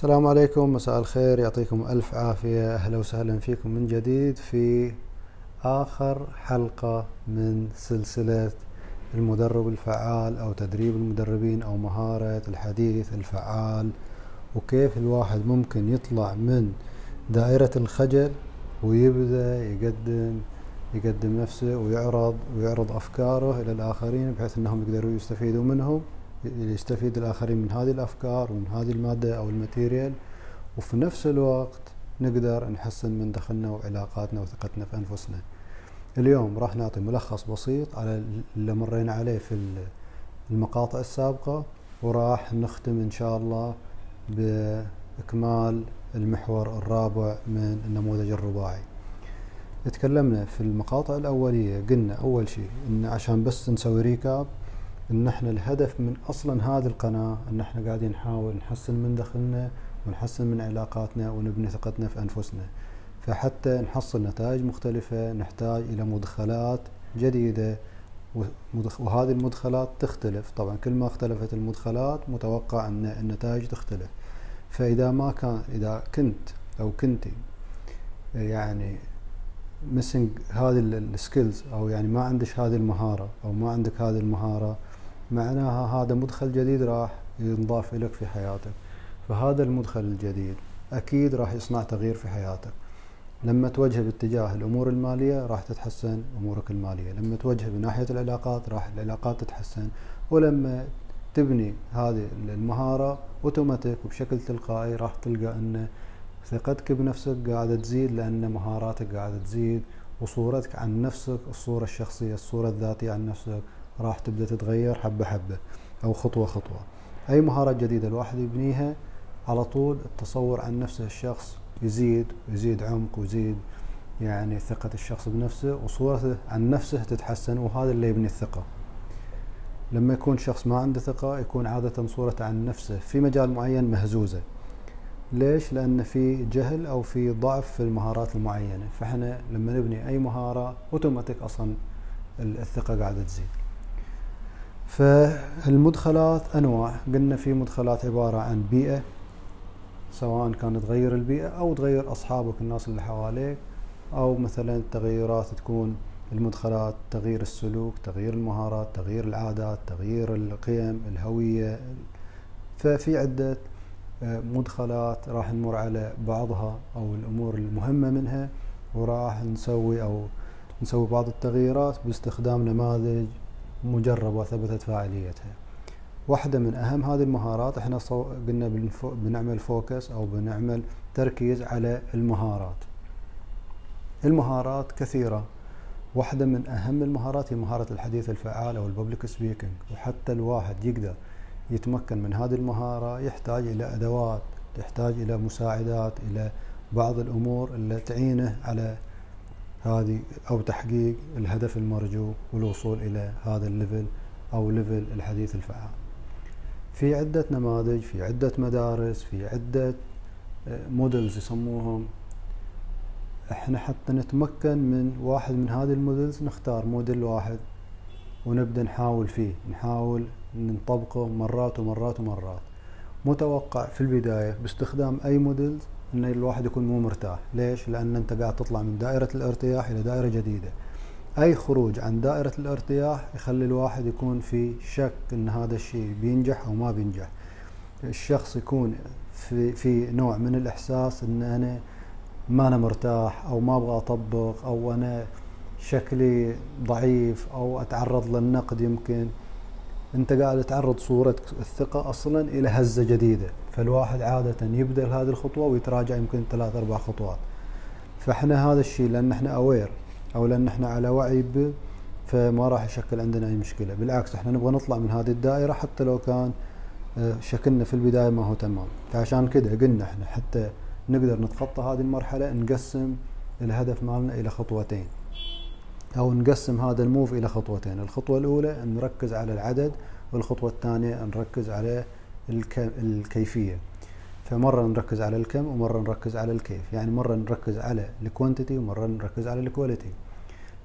السلام عليكم مساء الخير. يعطيكم ألف عافية. أهلا وسهلا فيكم من جديد في آخر حلقة من سلسلة المدرب الفعال أو تدريب المدربين أو مهارة الحديث الفعال وكيف الواحد ممكن يطلع من دائرة الخجل ويبدأ يقدم يقدم نفسه ويعرض ويعرض أفكاره إلى الآخرين بحيث أنهم يقدروا يستفيدوا منهم. يستفيد الآخرين من هذه الأفكار ومن هذه المادة أو ال material. وفي نفس الوقت نقدر نحسن من دخلنا وعلاقاتنا وثقتنا في أنفسنا. اليوم راح نعطي ملخص بسيط على اللي مرينا عليه في المقاطع السابقة وراح نختم إن شاء الله بإكمال المحور الرابع من النموذج الرباعي. تكلمنا في المقاطع الأولية قلنا أول شيء إن عشان بس نسوي recap إن إحنا الهدف من أصلا هذه القناة إن إحنا قاعدين نحاول نحسن من دخلنا ونحسن من علاقاتنا ونبني ثقتنا في أنفسنا. فحتى نحصل نتائج مختلفة نحتاج إلى مدخلات جديدة وهذه المدخلات تختلف. طبعا كل ما اختلفت المدخلات متوقع إن النتائج تختلف. فإذا ما كان إذا كنت أو كنتي يعني missing هذه ال skills أو يعني ما عندك هذه المهارة أو ما عندك هذه المهارة معناها هذا مدخل جديد راح ينضاف لك في حياتك. فهذا المدخل الجديد أكيد راح يصنع تغيير في حياتك. لما توجه باتجاه الأمور المالية راح تتحسن أمورك المالية. لما توجه بناحية العلاقات راح العلاقات تتحسن. ولما تبني هذه المهارة أوتوماتيك وبشكل تلقائي راح تلقى أن ثقتك بنفسك قاعدة تزيد لأن مهاراتك قاعدة تزيد وصورتك عن نفسك الصورة الشخصية الصورة الذاتية عن نفسك. راح تبدأ تتغير حبة حبة أو خطوة خطوة. أي مهارات جديدة الواحد يبنيها على طول التصور عن نفسه الشخص يزيد ويزيد عمق ويزيد يعني ثقة الشخص بنفسه وصورته عن نفسه تتحسن وهذا اللي يبني الثقة. لما يكون شخص ما عنده ثقة يكون عادة صورته عن نفسه في مجال معين مهزوزة. ليش؟ لأن في جهل أو في ضعف في المهارات المعينة. فإحنا لما نبني أي مهارة أوتوماتيك أصلا الثقة قاعدة تزيد. فالمدخلات أنواع. قلنا في مدخلات عبارة عن بيئة سواء كانت تغير البيئة أو تغير أصحابك الناس اللي حواليك أو مثلا تغيرات تكون المدخلات تغيير السلوك تغيير المهارات تغيير العادات تغيير القيم الهوية. ففي عدة آه، مدخلات راح نمر على بعضها أو الأمور المهمة منها وراح نسوي أو نسوي بعض التغييرات باستخدام نماذج مجربة وثبتت فاعليتها واحدة من أهم هذه المهارات إحنا. قلنا بنفو... بنعمل focus أو بنعمل تركيز على المهارات المهارات كثيرة واحدة من أهم المهارات هي مهارة الحديث الفعال أو ال public speaking وحتى الواحد يقدر يتمكن من هذه المهارة يحتاج إلى أدوات يحتاج إلى مساعدات إلى بعض الأمور اللي تعينه على هذه أو تحقيق الهدف المرجو والوصول إلى هذا ال level أو level الحديث الفعال في عدة نماذج في عدة مدارس في عدة models آه، يسموهم. إحنا حتى نتمكن من واحد من هذه ال models نختار موديل واحد ونبدأ نحاول فيه. نحاول نطبقه مرات ومرات ومرات. متوقع في البداية باستخدام أي موديلز إن الواحد يكون مو مرتاح. ليش؟ لأن أنت قاعد تطلع من دائرة الارتياح إلى دائرة جديدة. أي خروج عن دائرة الارتياح يخلي الواحد يكون في شك إن هذا الشيء بينجح أو ما بينجح. الشخص يكون في في نوع من الإحساس إن أنا ما أنا مرتاح أو ما أبغى أطبق أو أنا شكلي ضعيف أو أتعرض للنقد يمكن. انت قاعد تعرض صورة الثقة أصلا إلى هزة جديدة فالواحد عادة يبدأ هذه الخطوة ويتراجع يمكن ثلاث أربع خطوات. فإحنا هذا الشيء لأن إحنا اوير أو لأن إحنا على وعي به فما راح يشكل عندنا أي مشكلة. بالعكس إحنا نبغى نطلع من هذه الدائرة حتى لو كان آه، شكلنا في البداية ما هو تمام. فعشان كده قلنا إحنا حتى نقدر نتخطى هذه المرحلة نقسم الهدف مالنا إلى خطوتين. أو نقسم هذا ال move إلى خطوتين. الخطوة الأولى نركز على العدد والخطوة الثانية نركز على الكيفية. فمرة نركز على الكم ومرة نركز على الكيف. يعني مرة نركز على ال quantity ومرة نركز على ال quality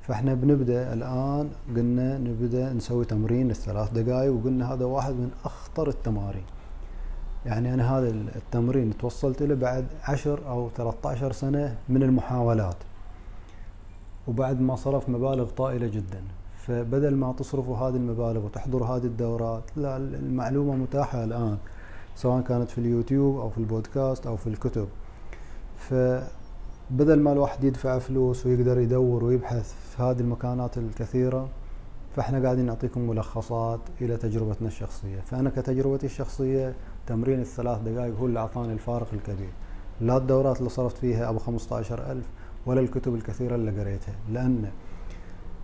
فإحنا بنبدأ الآن قلنا نبدأ نسوي تمرين الثلاث دقائق وقلنا هذا واحد من أخطر التمارين. يعني أنا هذا التمرين توصلت له بعد عشر أو 13 سنة من المحاولات. وبعد ما صرف مبالغ طائلة جدا. فبدل ما تصرفوا هذه المبالغ وتحضروا هذه الدورات لا المعلومة متاحة الآن سواء كانت في اليوتيوب أو في البودكاست أو في الكتب. فبدل ما الواحد يدفع فلوس ويقدر يدور ويبحث في هذه المكانات الكثيرة فإحنا قاعدين نعطيكم ملخصات إلى تجربتنا الشخصية. فأنا كتجربتي الشخصية تمرين الثلاث دقائق هو اللي أعطاني الفارق الكبير. لا الدورات اللي صرفت فيها أبو 15000 ولا الكتب الكثيرة اللي قريتها لأن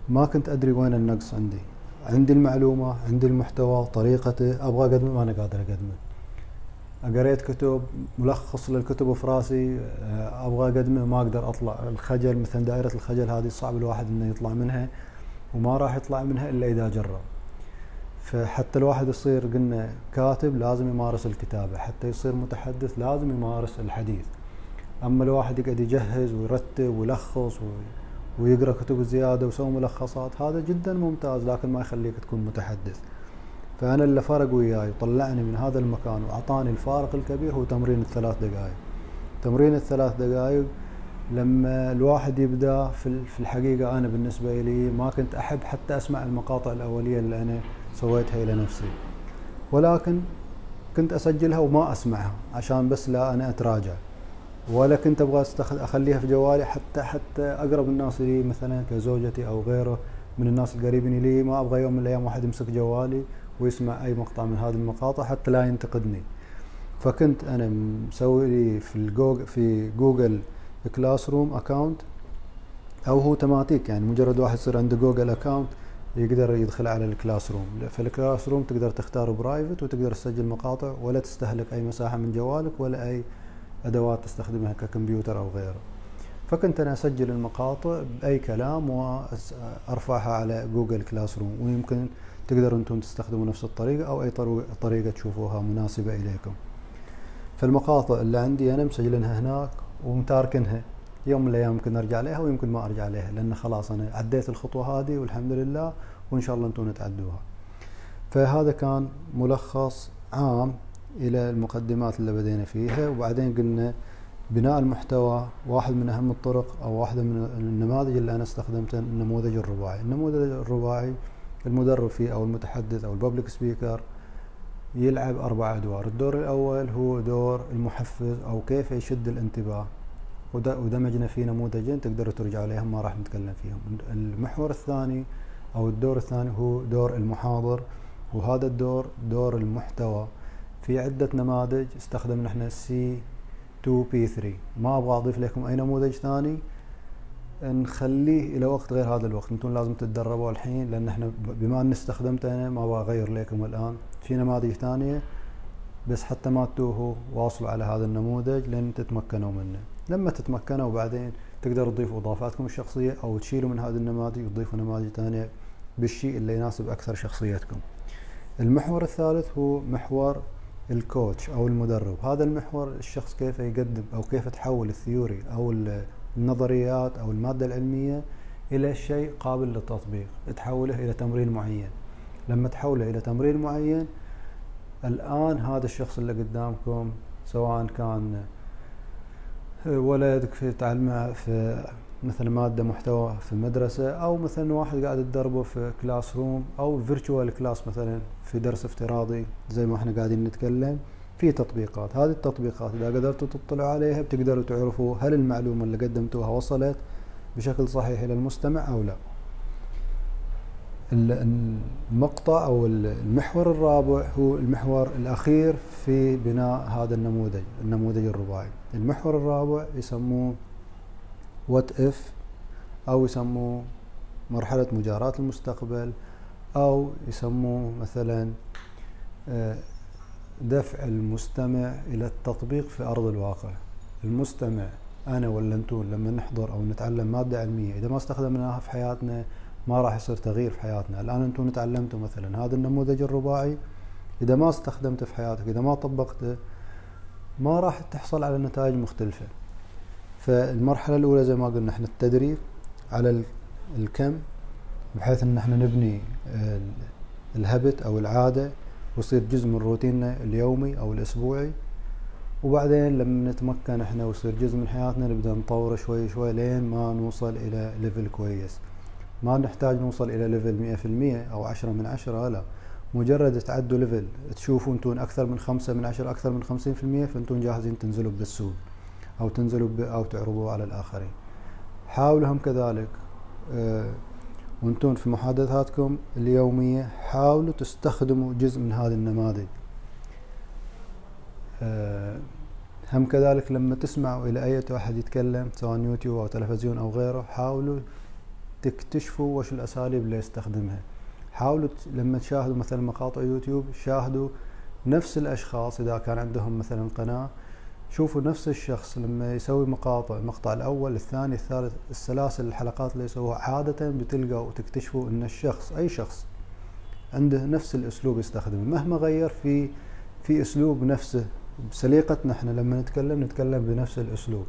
ما كنت أدري وين النقص عندي. عندي المعلومة عندي المحتوى طريقته أبغى أقدمه ما أنا قادر أقدمه. قريت كتب ملخص للكتب في رأسي أبغى أقدمه ما أقدر أطلع. الخجل مثلا دائرة الخجل هذه صعب الواحد إنه يطلع منها وما راح يطلع منها إلا إذا جرب. فحتى الواحد يصير قلنا كاتب لازم يمارس الكتابة حتى يصير متحدث لازم يمارس الحديث. أما الواحد يقعد يجهز ويرتب ويلخص ويقرأ كتب زيادة ويسوي ملخصات هذا جدا ممتاز لكن ما يخليك تكون متحدث. فأنا اللي فرق وياي وطلعني من هذا المكان وأعطاني الفارق الكبير هو تمرين الثلاث دقائق تمرين الثلاث دقائق لما الواحد يبدأ في الحقيقة أنا بالنسبة لي ما كنت أحب حتى أسمع المقاطع الأولية اللي أنا سويتها إلى نفسي. ولكن كنت أسجلها وما أسمعها عشان بس لا أنا أتراجع. ولا كنت أبغى أخليها في جوالي حتى حتى أقرب الناس لي مثلا كزوجتي أو غيره من الناس القريبين لي. ما أبغى يوم من الأيام واحد يمسك جوالي ويسمع أي مقطع من هذه المقاطع حتى لا ينتقدني. فكنت أنا مسوي لي في الجوجل في Google Classroom account أو هو تماتيك يعني مجرد واحد يصير عنده Google account يقدر يدخل على ال classroom في ال classroom تقدر تختار private وتقدر تسجل مقاطع ولا تستهلك أي مساحة من جوالك ولا أي أدوات تستخدمها ككمبيوتر أو غيره. فكنت أنا أسجل المقاطع بأي كلام وأرفعها على Google Classroom ويمكن تقدروا أنتم تستخدموا نفس الطريقة أو أي طريقة تشوفوها مناسبة إليكم. فالمقاطع اللي عندي أنا مسجلينها هناك ومتاركنها يوم من الأيام يمكن أرجع لها ويمكن ما أرجع لها لأن خلاص أنا عديت الخطوة هذه والحمد لله وإن شاء الله أنتم تعدوها. فهذا كان ملخص عام إلى المقدمات اللي بدينا فيها وبعدين قلنا بناء المحتوى واحد من أهم الطرق أو واحدة من النماذج اللي أنا استخدمتها النموذج الرباعي، النموذج الرباعي المدرب فيه أو المتحدث أو الببليك سبيكر يلعب أربع أدوار، الدور الأول هو دور المحفز أو كيف يشد الانتباه. ودمجنا فيه نموذجين تقدروا ترجعوا عليهم ما راح نتكلم فيهم. المحور الثاني أو الدور الثاني هو دور المحاضر وهذا الدور دور المحتوى. في عدة نماذج استخدمنا إحنا سي 2 بي 3 ما أبغى أضيف لكم أي نموذج ثاني. نخليه إلى وقت غير هذا الوقت. أنتم لازم تتدربوا الحين لأن إحنا بما أني استخدمته أنا ما أبغى أغير لكم الآن. في نماذج ثانية بس حتى ما تتوهوا واصلوا على هذا النموذج لين تتمكنوا منه. لما تتمكنوا بعدين تقدروا تضيفوا إضافاتكم الشخصية أو تشيلوا من هذه النماذج وتضيفوا نماذج ثانية بالشيء اللي يناسب أكثر شخصيتكم. المحور الثالث هو محور الكوتش أو المدرب. هذا المحور الشخص كيف يقدم أو كيف تحول الثيوري أو النظريات أو المادة العلمية إلى شيء قابل للتطبيق تحوله إلى تمرين معين. لما تحوله إلى تمرين معين الآن هذا الشخص اللي قدامكم سواء كان ولدك في تعلمه في مثلا مادة محتوى في المدرسة أو مثلا واحد قاعد تدربه في classroom أو virtual class مثلا في درس افتراضي زي ما إحنا قاعدين نتكلم. في تطبيقات هذه التطبيقات إذا قدرتوا تطلعوا عليها بتقدروا تعرفوا هل المعلومة اللي قدمتوها وصلت بشكل صحيح إلى المستمع أو لا. المقطع أو المحور الرابع هو المحور الأخير في بناء هذا النموذج النموذج الرباعي. المحور الرابع يسموه وات اف أو يسموه مرحلة مجاراة المستقبل أو يسموه مثلا آه، دفع المستمع إلى التطبيق في أرض الواقع. المستمع أنا ولا أنتم لما نحضر أو نتعلم مادة علمية إذا ما استخدمناها في حياتنا ما راح يصير تغيير في حياتنا. الآن أنتم تعلمتوا مثلا هذا النموذج الرباعي. إذا ما استخدمته في حياتك إذا ما طبقته ما راح تحصل على نتائج مختلفة. فالمرحلة الأولى زي ما قلنا إحنا التدريب على الكم بحيث إن إحنا نبني الهبت أو العادة ويصير جزء من روتيننا اليومي أو الأسبوعي. وبعدين لما نتمكن إحنا ويصير جزء من حياتنا نبدأ نطوره شوي شوي لين ما نوصل إلى level كويس. ما نحتاج نوصل إلى level مئة في المية أو عشرة من عشرة لا. مجرد تعدوا level تشوفوا أنتم أكثر من خمسة من عشرة أكثر من خمسين في فانتم جاهزين تنزلوا بالسوق. أو تنزلوا أو تعرضوا على الآخرين. حاولوا هم كذلك. أه وأنتم في محادثاتكم اليومية حاولوا تستخدموا جزء من هذه النماذج. أه هم كذلك لما تسمعوا إلى أي واحد يتكلم سواء يوتيوب أو تلفزيون أو غيره حاولوا تكتشفوا وش الأساليب اللي يستخدمها. حاولوا لما تشاهدوا مثلا مقاطع يوتيوب شاهدوا نفس الأشخاص إذا كان عندهم مثلا قناة شوفوا نفس الشخص لما يسوي مقاطع المقطع الأول الثاني الثالث السلاسل الحلقات اللي يسووها عادة بتلقوا وتكتشفوا أن الشخص أي شخص عنده نفس الأسلوب يستخدمه. مهما غير في في أسلوب نفسه بسليقتنا إحنا لما نتكلم نتكلم بنفس الأسلوب.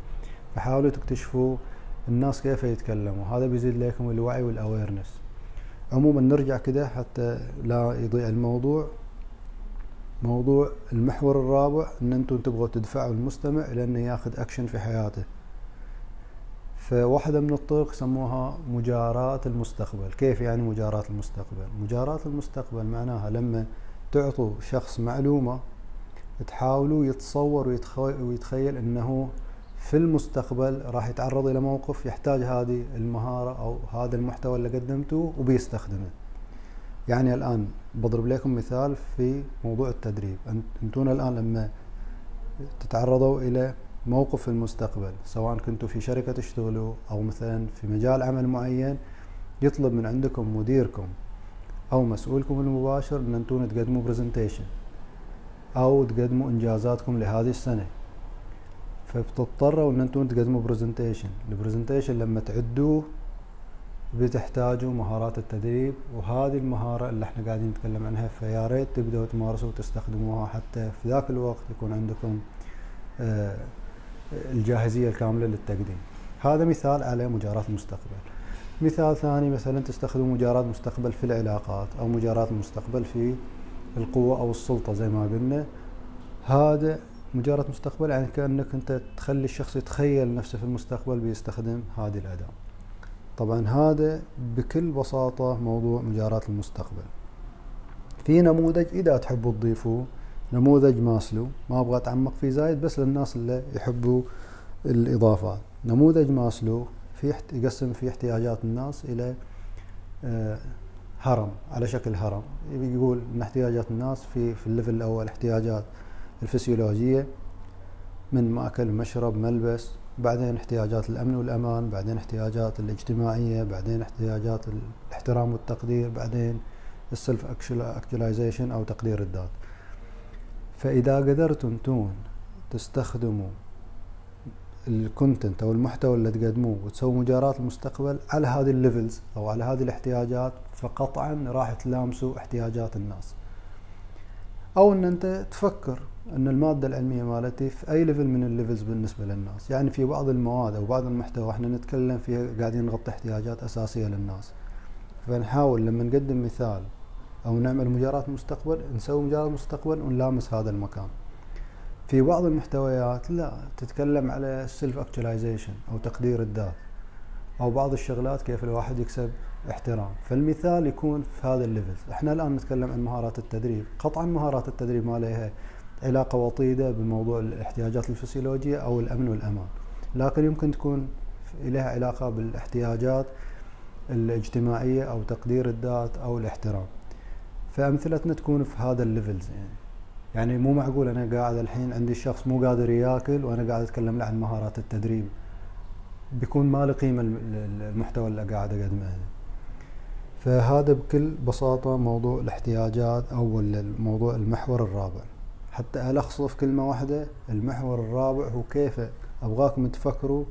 فحاولوا تكتشفوا الناس كيف يتكلموا. هذا بيزيد لكم الوعي والأويرنس عموما نرجع كده حتى لا يضيع الموضوع. موضوع المحور الرابع إن أنتم تبغوا تدفعوا المستمع إلى أنه ياخذ اكشن في حياته. فواحدة من الطرق يسموها مجاراة المستقبل. كيف يعني مجاراة المستقبل؟ مجاراة المستقبل معناها لما تعطوا شخص معلومة تحاولوا يتصور ويتخيل إنه في المستقبل راح يتعرض إلى موقف يحتاج هذه المهارة أو هذا المحتوى اللي قدمته وبيستخدمه. يعني الآن بضرب لكم مثال في موضوع التدريب. أنتون الآن لما تتعرضوا إلى موقف في المستقبل سواء كنتوا في شركة تشتغلوا أو مثلا في مجال عمل معين يطلب من عندكم مديركم أو مسؤولكم المباشر أن أنتم تقدموا presentation أو تقدموا إنجازاتكم لهذه السنة. فبتضطروا أن أنتم تقدموا presentation ال presentation لما تعدوه بتحتاجوا مهارات التدريب وهذه المهارة اللي إحنا قاعدين نتكلم عنها فيا ريت تبدأوا تمارسوا وتستخدموها حتى في ذاك الوقت يكون عندكم آه، الجاهزية الكاملة للتقديم. هذا مثال على مجاراة المستقبل. مثال ثاني مثلا تستخدموا مجاراة المستقبل في العلاقات أو مجاراة المستقبل في القوة أو السلطة زي ما قلنا. هذا مجاراة مستقبل يعني كأنك أنت تخلي الشخص يتخيل نفسه في المستقبل بيستخدم هذه الأداة. طبعا هذا بكل بساطة موضوع مجاراة المستقبل. في نموذج إذا تحبوا تضيفوه نموذج ماسلو. ما أبغى أتعمق فيه زايد بس للناس اللي يحبوا الإضافات. نموذج ماسلو في يقسم في احتياجات الناس إلى آه، هرم على شكل هرم. يقول ان احتياجات الناس في في ال level الأول احتياجات الفسيولوجية من مأكل مشرب ملبس بعدين احتياجات الأمن والأمان بعدين احتياجات الاجتماعية بعدين احتياجات الاحترام والتقدير بعدين ال self-actualization أو تقدير الذات. فإذا قدرتوا أنتم تستخدموا ال content أو المحتوى اللي تقدموه وتسووا مجاراة المستقبل على هذه ال levels أو على هذه الاحتياجات فقطعا راح تلامسوا احتياجات الناس. أو إن أنت تفكر إن المادة العلمية مالتي في أي level من ال levels بالنسبة للناس. يعني في بعض المواد أو بعض المحتوى إحنا نتكلم فيها قاعدين نغطي احتياجات أساسية للناس. فنحاول لما نقدم مثال أو نعمل مجاراة مستقبل نسوي مجاراة مستقبل ونلامس هذا المكان. في بعض المحتويات لا تتكلم على ال self-actualization أو تقدير الذات. أو بعض الشغلات كيف الواحد يكسب احترام. فالمثال يكون في هذا ال level. إحنا الآن نتكلم عن مهارات التدريب. قطعا مهارات التدريب ما لها علاقة وطيدة بموضوع الاحتياجات الفسيولوجية أو الأمن والأمان. لكن يمكن تكون لها علاقة بالاحتياجات الاجتماعية أو تقدير الذات أو الاحترام. فأمثلتنا تكون في هذا الليفلز يعني يعني مو معقول أنا قاعد الحين عندي شخص مو قادر ياكل وأنا قاعد أتكلم له عن مهارات التدريب. بيكون ما له قيمة المحتوى اللي قاعد أقدمه. فهذا بكل بساطة موضوع الاحتياجات أو الموضوع المحور الرابع. حتى ألخصه في كلمة واحدة المحور الرابع هو كيف أبغاكم تفكروا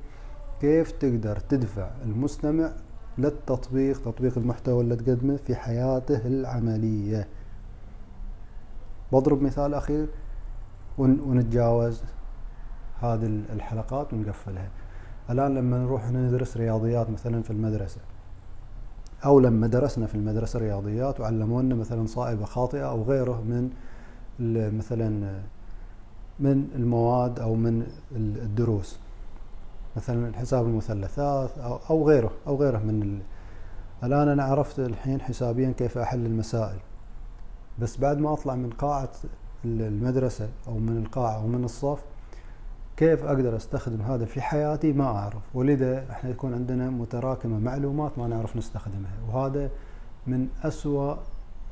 كيف تقدر تدفع المستمع للتطبيق تطبيق المحتوى اللي تقدمه في حياته العملية. بضرب مثال أخير ونتجاوز هذه الحلقات ونقفلها. الآن لما نروح ندرس رياضيات مثلا في المدرسة. أو لما درسنا في المدرسة الرياضيات وعلمونا مثلا صائبة خاطئة أو غيره من مثلا من المواد أو من الدروس. مثلا حساب المثلثات أو, غيره أو غيره من الآن أنا عرفت الحين حسابيا كيف أحل المسائل. بس بعد ما أطلع من قاعة المدرسة أو من القاعة أو من الصف كيف أقدر أستخدم هذا في حياتي ما أعرف. ولذا إحنا يكون عندنا متراكمة معلومات ما نعرف نستخدمها. وهذا من أسوأ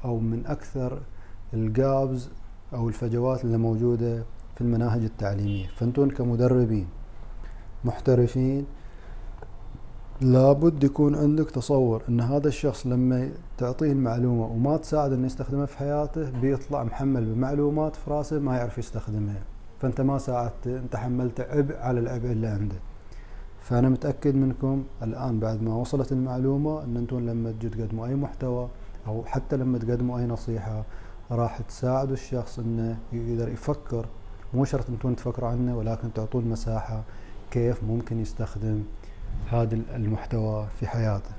أو من أكثر الجابز أو الفجوات اللي موجودة في المناهج التعليمية. فأنتون كمدربين محترفين لابد يكون عندك تصور إن هذا الشخص لما تعطيه المعلومة وما تساعد إنه يستخدمها في حياته بيطلع محمل بمعلومات في راسه ما يعرف يستخدمها. فأنت ما ساعدته أنت حملته عبء على العبء اللي عنده فأنا متأكد منكم الآن بعد ما وصلت المعلومة إن أنتم لما تجوا تقدموا أي محتوى أو حتى لما تقدموا أي نصيحة راح تساعدوا الشخص إنه يقدر يفكر. مو شرط أنتم تفكروا عنه ولكن تعطون مساحة كيف ممكن يستخدم هذا المحتوى في حياته.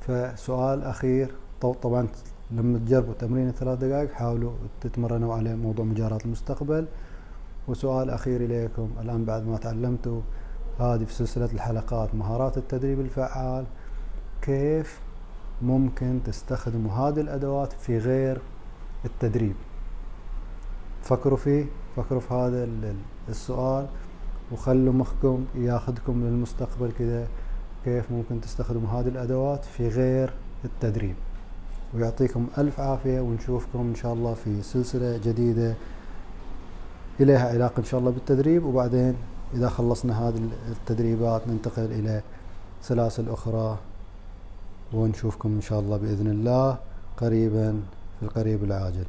فسؤال أخير طبعا لما تجربوا تمرين الثلاث دقائق حاولوا تتمرنوا على موضوع مجارات المستقبل. وسؤال أخير إليكم. الآن بعد ما تعلمتوا هذه في سلسلة الحلقات مهارات التدريب الفعال كيف ممكن تستخدموا هذه الأدوات في غير التدريب؟ فكروا فيه فكروا في هذا السؤال وخلوا مخكم ياخذكم للمستقبل كذا كيف ممكن تستخدموا هذه الأدوات في غير التدريب. ويعطيكم ألف عافية ونشوفكم إن شاء الله في سلسلة جديدة إليها علاقة إن شاء الله بالتدريب وبعدين إذا خلصنا هذه التدريبات ننتقل إلى سلاسل أخرى ونشوفكم إن شاء الله بإذن الله قريبا في القريب العاجل.